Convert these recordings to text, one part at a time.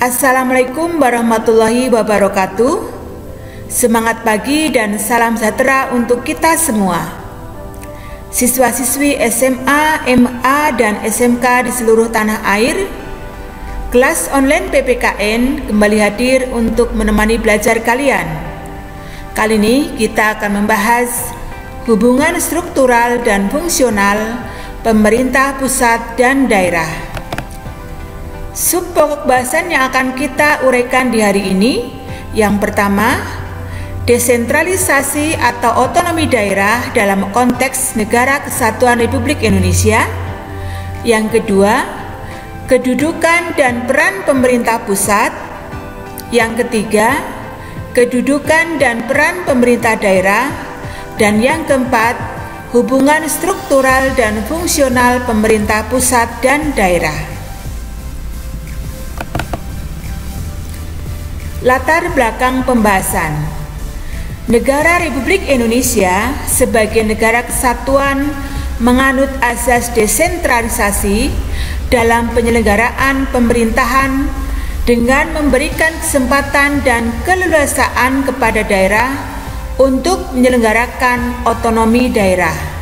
Assalamualaikum warahmatullahi wabarakatuh. Semangat pagi dan salam sejahtera untuk kita semua. Siswa-siswi SMA, MA, dan SMK di seluruh tanah air, kelas online PPKN kembali hadir untuk menemani belajar kalian. Kali ini kita akan membahas hubungan struktural dan fungsional pemerintah pusat dan daerah. Sub pokok bahasan yang akan kita uraikan di hari ini yang pertama, desentralisasi atau otonomi daerah dalam konteks Negara Kesatuan Republik Indonesia. Yang kedua, kedudukan dan peran pemerintah pusat. Yang ketiga, kedudukan dan peran pemerintah daerah. Dan yang keempat, hubungan struktural dan fungsional pemerintah pusat dan daerah. Latar belakang pembahasan Negara Republik Indonesia sebagai negara kesatuan menganut asas desentralisasi dalam penyelenggaraan pemerintahan dengan memberikan kesempatan dan keleluasaan kepada daerah untuk menyelenggarakan otonomi daerah.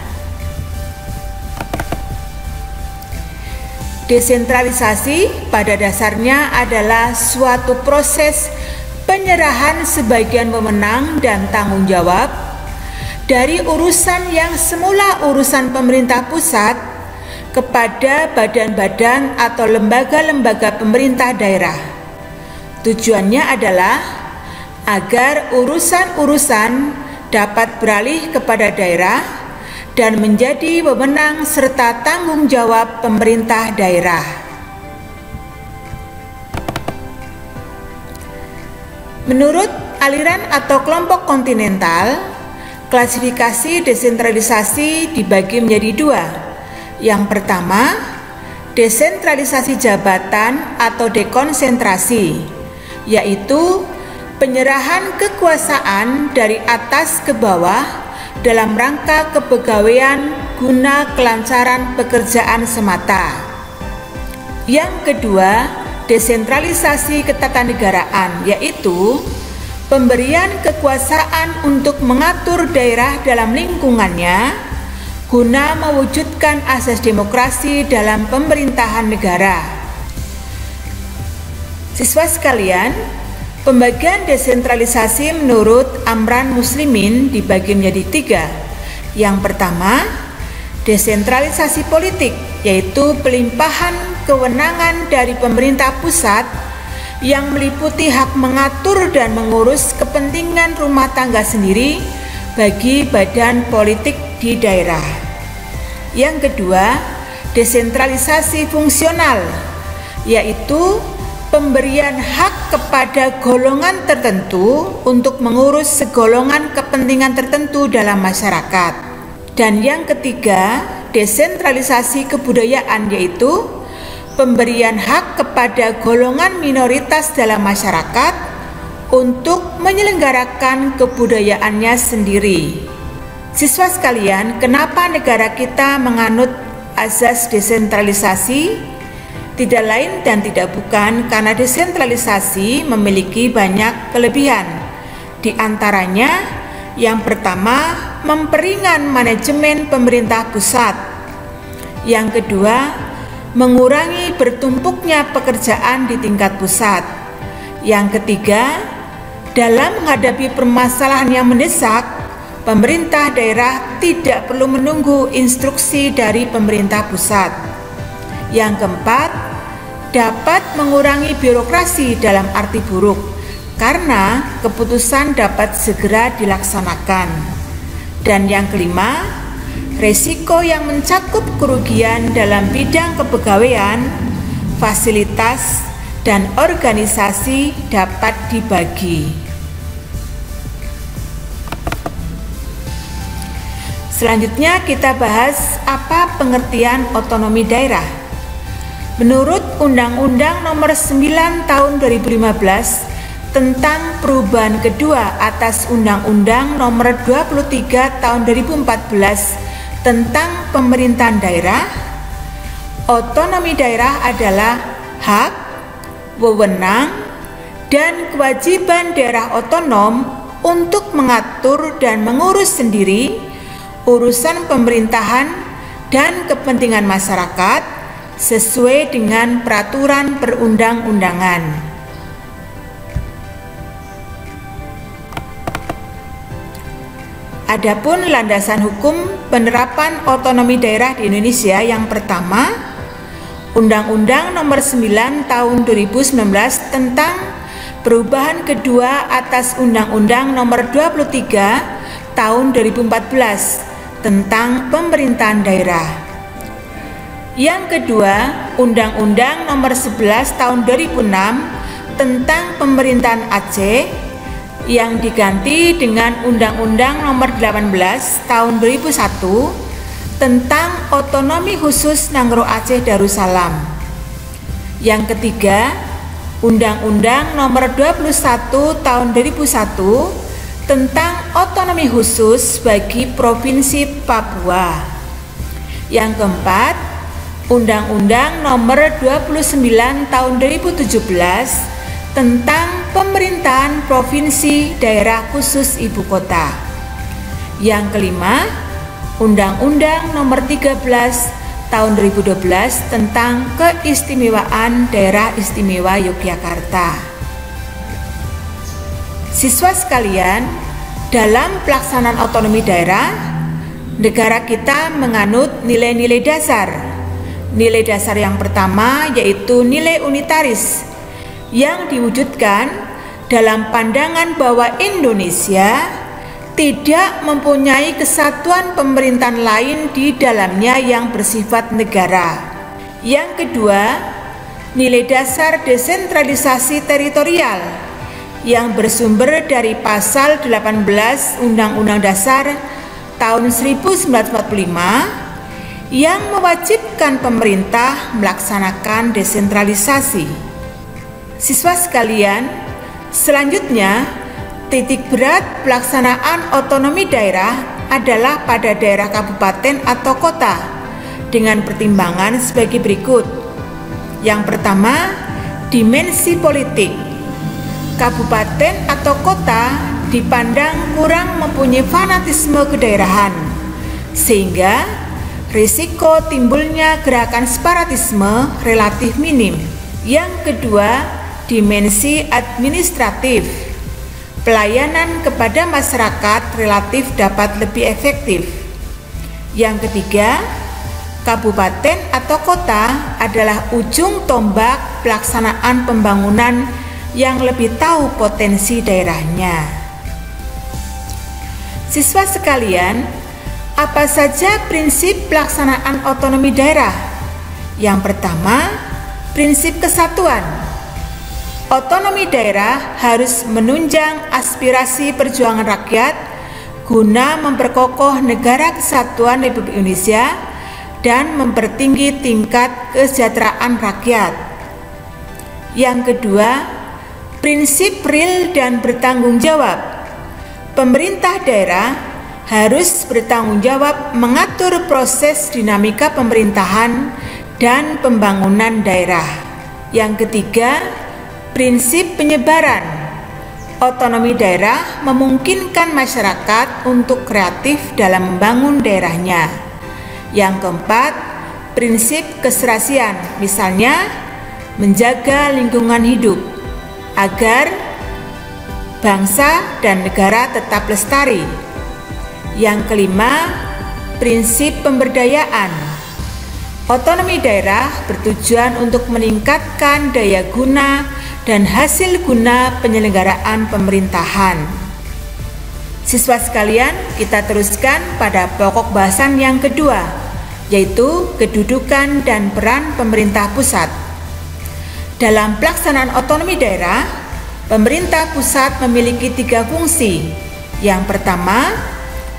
Desentralisasi pada dasarnya adalah suatu proses penyerahan sebagian wewenang dan tanggung jawab dari urusan yang semula urusan pemerintah pusat kepada badan-badan atau lembaga-lembaga pemerintah daerah. Tujuannya adalah agar urusan-urusan dapat beralih kepada daerah dan menjadi wewenang serta tanggung jawab pemerintah daerah. Menurut aliran atau kelompok kontinental, klasifikasi desentralisasi dibagi menjadi dua. Yang pertama, desentralisasi jabatan atau dekonsentrasi, yaitu penyerahan kekuasaan dari atas ke bawah dalam rangka kepegawaian guna kelancaran pekerjaan semata. Yang kedua, desentralisasi ketatanegaraan yaitu pemberian kekuasaan untuk mengatur daerah dalam lingkungannya guna mewujudkan asas demokrasi dalam pemerintahan negara. Siswa sekalian, pembagian desentralisasi menurut Amran Muslimin dibagi menjadi tiga. Yang pertama, desentralisasi politik, yaitu pelimpahan kewenangan dari pemerintah pusat yang meliputi hak mengatur dan mengurus kepentingan rumah tangga sendiri bagi badan politik di daerah. Yang kedua, desentralisasi fungsional, yaitu pemberian hak kepada golongan tertentu untuk mengurus segolongan kepentingan tertentu dalam masyarakat. Dan yang ketiga, desentralisasi kebudayaan yaitu pemberian hak kepada golongan minoritas dalam masyarakat untuk menyelenggarakan kebudayaannya sendiri. Siswa sekalian, kenapa negara kita menganut azas desentralisasi? Tidak lain dan tidak bukan karena desentralisasi memiliki banyak kelebihan. Di antaranya, yang pertama, memperingan manajemen pemerintah pusat. Yang kedua, mengurangi bertumpuknya pekerjaan di tingkat pusat. Yang ketiga, dalam menghadapi permasalahan yang mendesak, pemerintah daerah tidak perlu menunggu instruksi dari pemerintah pusat. Yang keempat, dapat mengurangi birokrasi dalam arti buruk karena keputusan dapat segera dilaksanakan. Dan yang kelima, resiko yang mencakup kerugian dalam bidang kepegawaian, fasilitas, dan organisasi dapat dibagi. Selanjutnya kita bahas apa pengertian otonomi daerah. Menurut Undang-Undang Nomor 9 Tahun 2015 tentang perubahan kedua atas Undang-Undang Nomor 23 Tahun 2014 tentang pemerintahan daerah, otonomi daerah adalah hak, wewenang, dan kewajiban daerah otonom untuk mengatur dan mengurus sendiri urusan pemerintahan dan kepentingan masyarakat sesuai dengan peraturan perundang-undangan. Adapun landasan hukum penerapan otonomi daerah di Indonesia yang pertama, Undang-Undang Nomor 9 Tahun 2019 tentang perubahan kedua atas Undang-Undang Nomor 23 Tahun 2014 tentang pemerintahan daerah. Yang kedua, Undang-Undang Nomor 11 Tahun 2006 tentang pemerintahan Aceh yang diganti dengan Undang-Undang Nomor 18 Tahun 2001 tentang otonomi khusus Nangro Aceh Darussalam. Yang ketiga, Undang-Undang Nomor 21 Tahun 2001 tentang otonomi khusus bagi Provinsi Papua. Yang keempat, Undang-Undang Nomor 29 Tahun 2017 tentang pemerintahan provinsi daerah khusus ibu kota. Yang kelima, Undang-Undang Nomor 13 Tahun 2012 tentang keistimewaan daerah istimewa Yogyakarta. Siswa sekalian, dalam pelaksanaan otonomi daerah, negara kita menganut nilai-nilai dasar. Nilai dasar yang pertama yaitu nilai unitaris yang diwujudkan dalam pandangan bahwa Indonesia tidak mempunyai kesatuan pemerintahan lain di dalamnya yang bersifat negara. Yang kedua, nilai dasar desentralisasi teritorial yang bersumber dari pasal 18 Undang-Undang Dasar tahun 1945 yang mewajibkan pemerintah melaksanakan desentralisasi. Siswa sekalian, selanjutnya titik berat pelaksanaan otonomi daerah adalah pada daerah kabupaten atau kota dengan pertimbangan sebagai berikut. Yang pertama, dimensi politik. Kabupaten atau kota dipandang kurang mempunyai fanatisme kedaerahan, sehingga risiko timbulnya gerakan separatisme relatif minim. Yang kedua, dimensi administratif. Pelayanan kepada masyarakat relatif dapat lebih efektif. Yang ketiga, kabupaten atau kota adalah ujung tombak pelaksanaan pembangunan yang lebih tahu potensi daerahnya. Siswa sekalian, apa saja prinsip pelaksanaan otonomi daerah? Yang pertama, prinsip kesatuan. Otonomi daerah harus menunjang aspirasi perjuangan rakyat guna memperkokoh negara kesatuan Republik Indonesia dan mempertinggi tingkat kesejahteraan rakyat. Yang kedua, prinsip real dan bertanggung jawab. Pemerintah daerah harus bertanggung jawab mengatur proses dinamika pemerintahan dan pembangunan daerah. Yang ketiga, Prinsip penyebaran Otonomi daerah memungkinkan masyarakat untuk kreatif dalam membangun daerahnya. Yang keempat, prinsip keserasian, misalnya menjaga lingkungan hidup agar bangsa dan negara tetap lestari. Yang kelima, prinsip pemberdayaan. Otonomi daerah bertujuan untuk meningkatkan daya guna dan hasil guna penyelenggaraan pemerintahan. Siswa sekalian, kita teruskan pada pokok bahasan yang kedua, yaitu kedudukan dan peran pemerintah pusat. Dalam pelaksanaan otonomi daerah, pemerintah pusat memiliki tiga fungsi. Yang pertama,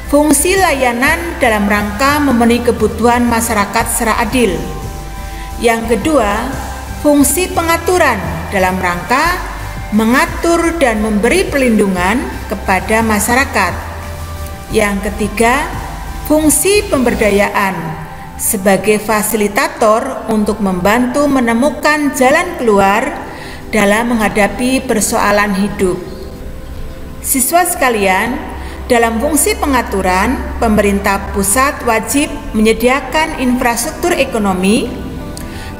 fungsi layanan dalam rangka memenuhi kebutuhan masyarakat secara adil. Yang kedua, fungsi pengaturan dalam rangka mengatur dan memberi perlindungan kepada masyarakat. Yang ketiga, fungsi pemberdayaan sebagai fasilitator untuk membantu menemukan jalan keluar dalam menghadapi persoalan hidup. Siswa sekalian, dalam fungsi pengaturan, pemerintah pusat wajib menyediakan infrastruktur ekonomi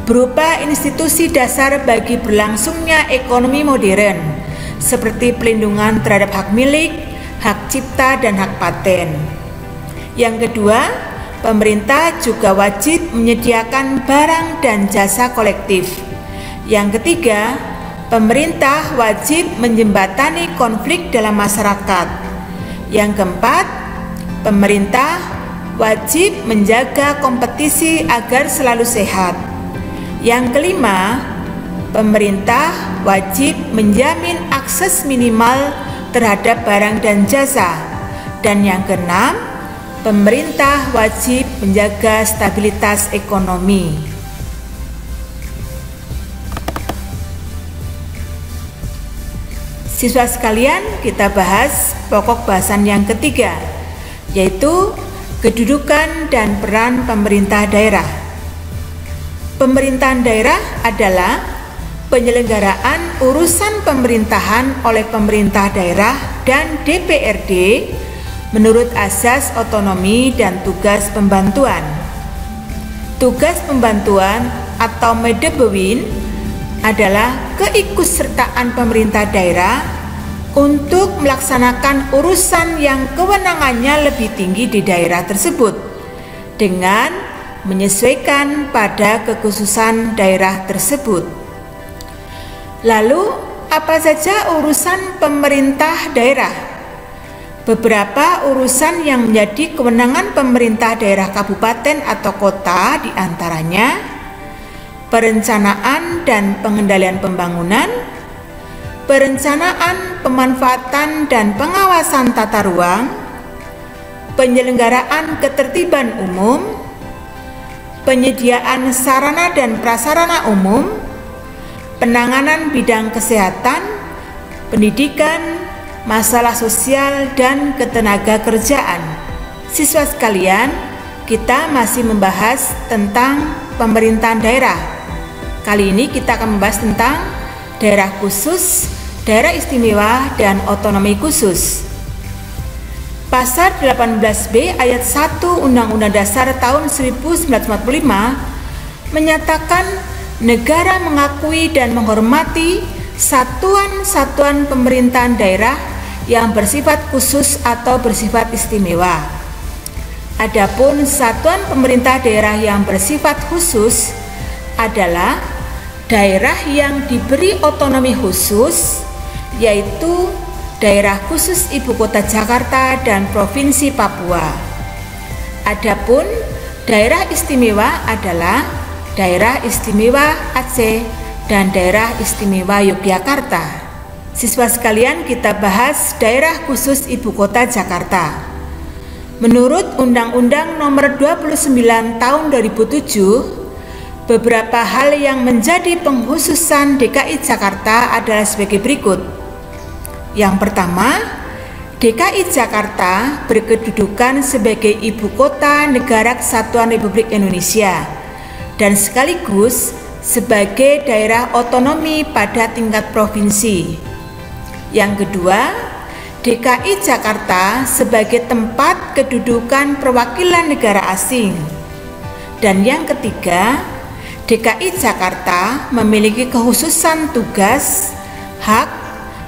berupa institusi dasar bagi berlangsungnya ekonomi modern, seperti pelindungan terhadap hak milik, hak cipta, dan hak paten. Yang kedua, pemerintah juga wajib menyediakan barang dan jasa kolektif. Yang ketiga, pemerintah wajib menjembatani konflik dalam masyarakat. Yang keempat, pemerintah wajib menjaga kompetisi agar selalu sehat. Yang kelima, pemerintah wajib menjamin akses minimal terhadap barang dan jasa. Dan yang keenam, pemerintah wajib menjaga stabilitas ekonomi. Siswa sekalian, kita bahas pokok bahasan yang ketiga, yaitu kedudukan dan peran pemerintah daerah. Pemerintahan daerah adalah penyelenggaraan urusan pemerintahan oleh pemerintah daerah dan DPRD menurut asas otonomi dan tugas pembantuan. Tugas pembantuan atau medebewin adalah keikutsertaan pemerintah daerah untuk melaksanakan urusan yang kewenangannya lebih tinggi di daerah tersebut dengan menyesuaikan pada kekhususan daerah tersebut. Lalu, apa saja urusan pemerintah daerah? Beberapa urusan yang menjadi kewenangan pemerintah daerah kabupaten atau kota di antaranya perencanaan dan pengendalian pembangunan, perencanaan, pemanfaatan dan pengawasan tata ruang, penyelenggaraan ketertiban umum, penyediaan sarana dan prasarana umum, penanganan bidang kesehatan, pendidikan, masalah sosial dan ketenaga kerjaan. Siswa sekalian, kita masih membahas tentang pemerintahan daerah Kali ini kita akan membahas tentang daerah khusus, daerah istimewa, dan otonomi khusus. Pasal 18B ayat 1 Undang-Undang Dasar tahun 1945 menyatakan negara mengakui dan menghormati satuan-satuan pemerintahan daerah yang bersifat khusus atau bersifat istimewa. Adapun satuan pemerintah daerah yang bersifat khusus adalah daerah yang diberi otonomi khusus yaitu daerah khusus ibu kota Jakarta dan provinsi Papua. Adapun daerah istimewa adalah daerah istimewa Aceh dan daerah istimewa Yogyakarta. Siswa sekalian, kita bahas daerah khusus ibu kota Jakarta. Menurut Undang-Undang Nomor 29 Tahun 2007 Beberapa hal yang menjadi penghususan DKI Jakarta adalah sebagai berikut. Yang pertama, DKI Jakarta berkedudukan sebagai ibu kota negara kesatuan Republik Indonesia dan sekaligus sebagai daerah otonomi pada tingkat provinsi. Yang kedua, DKI Jakarta sebagai tempat kedudukan perwakilan negara asing. Dan yang ketiga, DKI Jakarta memiliki kekhususan tugas, hak,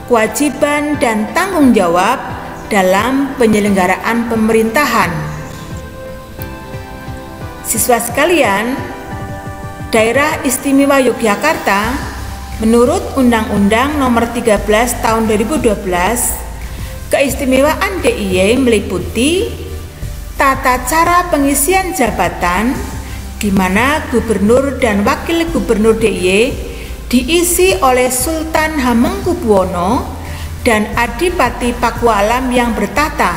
kewajiban, dan tanggung jawab dalam penyelenggaraan pemerintahan. Siswa sekalian, Daerah Istimewa Yogyakarta menurut Undang-Undang Nomor 13 Tahun 2012, keistimewaan DIY meliputi tata cara pengisian jabatan, di mana gubernur dan wakil gubernur DIY diisi oleh Sultan Hamengkubuwono dan Adipati Pakualam yang bertata.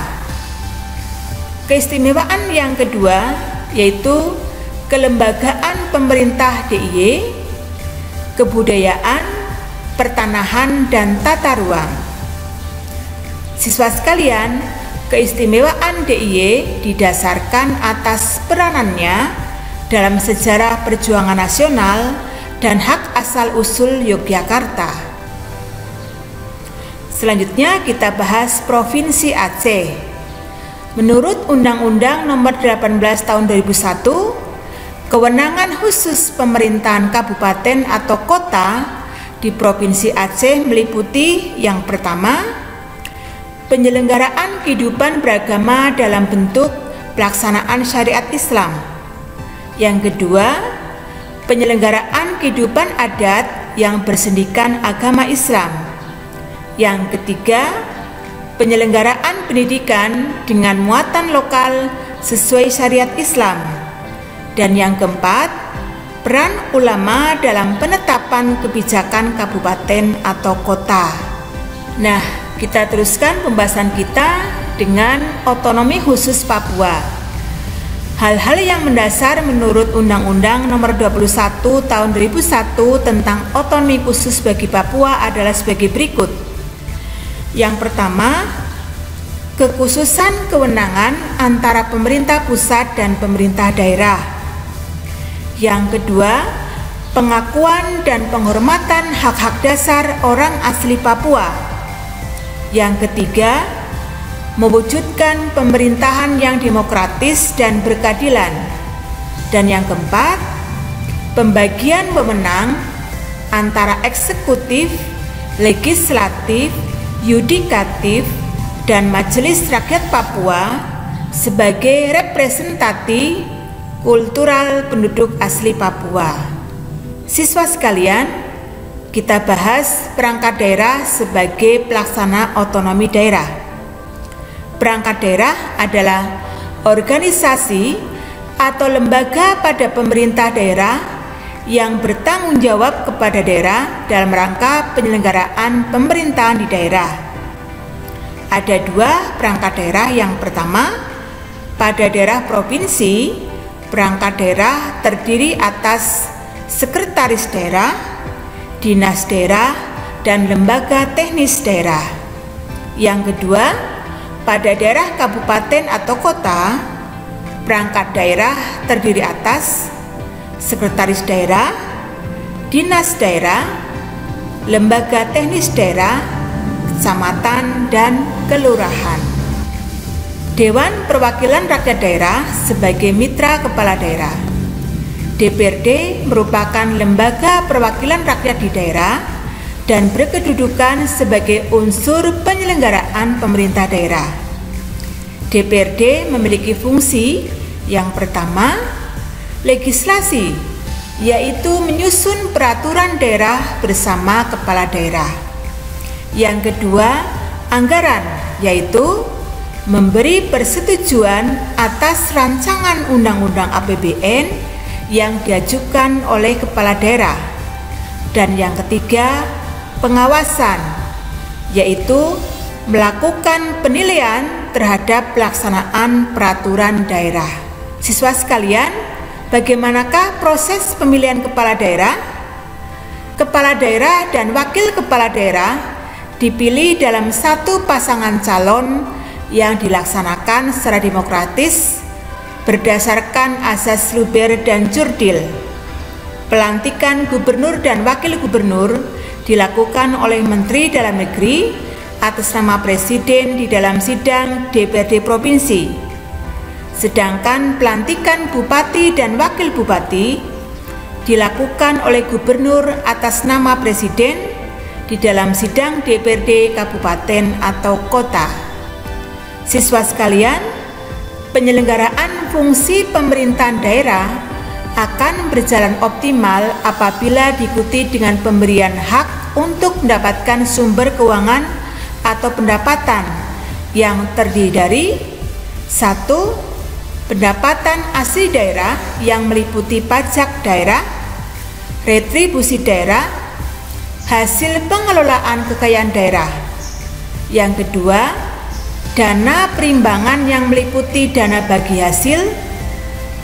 Keistimewaan yang kedua yaitu kelembagaan pemerintah DIY, kebudayaan, pertanahan, dan tata ruang. Siswa sekalian, keistimewaan DIY didasarkan atas peranannya dalam sejarah perjuangan nasional dan hak asal-usul Yogyakarta. Selanjutnya kita bahas Provinsi Aceh. Menurut Undang-Undang Nomor 18 Tahun 2001, kewenangan khusus pemerintahan kabupaten atau kota di Provinsi Aceh meliputi yang pertama, penyelenggaraan kehidupan beragama dalam bentuk pelaksanaan syariat Islam. Yang kedua, penyelenggaraan kehidupan adat yang bersendikan agama Islam. Yang ketiga, penyelenggaraan pendidikan dengan muatan lokal sesuai syariat Islam. Dan yang keempat, peran ulama dalam penetapan kebijakan kabupaten atau kota. Nah, kita teruskan pembahasan kita dengan otonomi khusus Papua. Hal-hal yang mendasar menurut Undang-Undang Nomor 21 Tahun 2001 tentang otonomi khusus bagi Papua adalah sebagai berikut. Yang pertama, kekhususan kewenangan antara pemerintah pusat dan pemerintah daerah. Yang kedua, pengakuan dan penghormatan hak-hak dasar orang asli Papua yang ketiga, mewujudkan pemerintahan yang demokratis dan berkeadilan. Dan yang keempat, pembagian wewenang antara eksekutif, legislatif, yudikatif, dan Majelis Rakyat Papua sebagai representasi kultural penduduk asli Papua. Siswa sekalian, kita bahas perangkat daerah sebagai pelaksana otonomi daerah. Perangkat daerah adalah organisasi atau lembaga pada pemerintah daerah yang bertanggung jawab kepada daerah dalam rangka penyelenggaraan pemerintahan di daerah. Ada dua perangkat daerah. Yang pertama, pada daerah provinsi, perangkat daerah terdiri atas sekretaris daerah dinas daerah, dan lembaga teknis daerah. Yang kedua, pada daerah kabupaten atau kota, perangkat daerah terdiri atas sekretaris daerah, dinas daerah, lembaga teknis daerah, kecamatan, dan kelurahan. Dewan Perwakilan Rakyat Daerah sebagai mitra kepala daerah. DPRD merupakan lembaga perwakilan rakyat di daerah dan berkedudukan sebagai unsur penyelenggaraan pemerintah daerah. DPRD memiliki fungsi yang pertama, legislasi, yaitu menyusun peraturan daerah bersama kepala daerah. Yang kedua, anggaran, yaitu memberi persetujuan atas rancangan undang-undang APBN yang diajukan oleh kepala daerah. Dan yang ketiga, pengawasan, yaitu melakukan penilaian terhadap pelaksanaan peraturan daerah. Siswa sekalian, bagaimanakah proses pemilihan kepala daerah? Kepala daerah dan wakil kepala daerah dipilih dalam satu pasangan calon yang dilaksanakan secara demokratis berdasarkan asas Luber dan Jurdil. Pelantikan gubernur dan wakil gubernur dilakukan oleh Menteri Dalam Negeri atas nama Presiden di dalam sidang DPRD Provinsi. Sedangkan pelantikan bupati dan wakil bupati dilakukan oleh gubernur atas nama Presiden di dalam sidang DPRD kabupaten atau kota. Siswa sekalian, penyelenggaraan fungsi pemerintahan daerah akan berjalan optimal apabila diikuti dengan pemberian hak untuk mendapatkan sumber keuangan atau pendapatan yang terdiri dari satu pendapatan asli daerah yang meliputi pajak daerah, retribusi daerah, hasil pengelolaan kekayaan daerah. Yang kedua, dana perimbangan yang meliputi dana bagi hasil,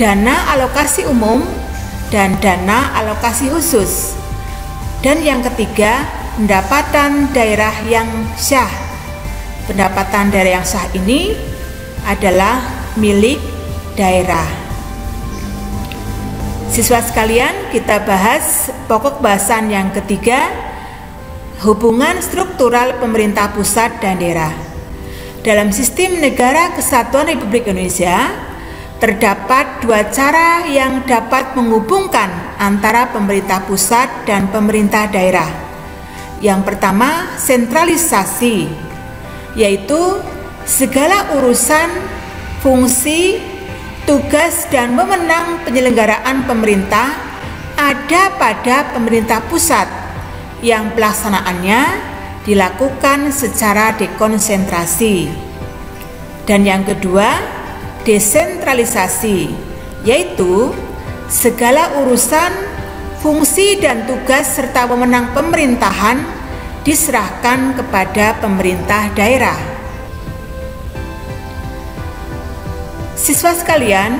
dana alokasi umum, dan dana alokasi khusus. Dan yang ketiga, pendapatan daerah yang syah. Pendapatan daerah yang sah ini adalah milik daerah. Siswa sekalian, kita bahas pokok bahasan yang ketiga, hubungan struktural pemerintah pusat dan daerah. Dalam sistem negara kesatuan Republik Indonesia, terdapat dua cara yang dapat menghubungkan antara pemerintah pusat dan pemerintah daerah. Yang pertama, sentralisasi, yaitu segala urusan, fungsi, tugas dan wewenang penyelenggaraan pemerintah ada pada pemerintah pusat yang pelaksanaannya dilakukan secara dekonsentrasi. Dan yang kedua, desentralisasi, yaitu segala urusan, fungsi dan tugas serta wewenang pemerintahan diserahkan kepada pemerintah daerah. Siswa sekalian,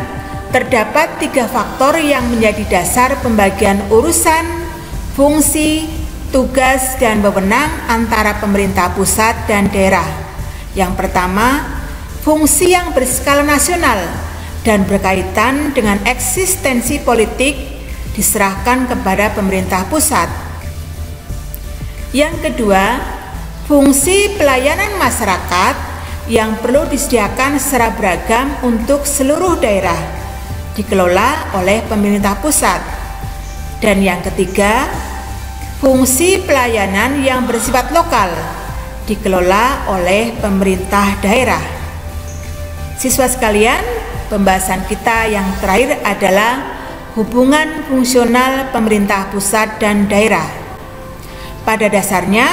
terdapat tiga faktor yang menjadi dasar pembagian urusan, fungsi, tugas, dan wewenang antara pemerintah pusat dan daerah. Yang pertama, fungsi yang berskala nasional dan berkaitan dengan eksistensi politik diserahkan kepada pemerintah pusat. Yang kedua, fungsi pelayanan masyarakat yang perlu disediakan secara beragam untuk seluruh daerah, dikelola oleh pemerintah pusat. Dan yang ketiga, fungsi pelayanan yang bersifat lokal, dikelola oleh pemerintah daerah. Siswa sekalian, pembahasan kita yang terakhir adalah hubungan fungsional pemerintah pusat dan daerah. Pada dasarnya,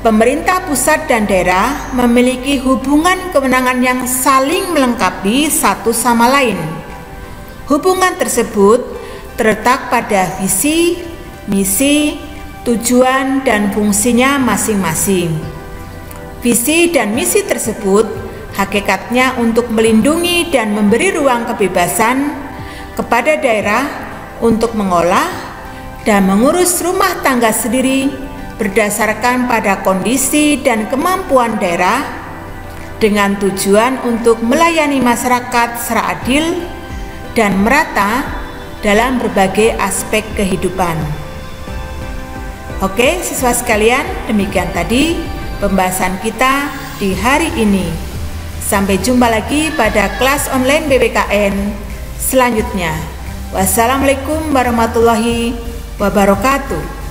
pemerintah pusat dan daerah memiliki hubungan kewenangan yang saling melengkapi satu sama lain. Hubungan tersebut terletak pada visi, misi, tujuan, dan fungsinya masing-masing. Visi dan misi tersebut hakikatnya untuk melindungi dan memberi ruang kebebasan kepada daerah untuk mengolah dan mengurus rumah tangga sendiri berdasarkan pada kondisi dan kemampuan daerah dengan tujuan untuk melayani masyarakat secara adil dan merata dalam berbagai aspek kehidupan. Oke, siswa sekalian, demikian tadi pembahasan kita di hari ini. Sampai jumpa lagi pada kelas online BBKN selanjutnya. Wassalamualaikum warahmatullahi wabarakatuh.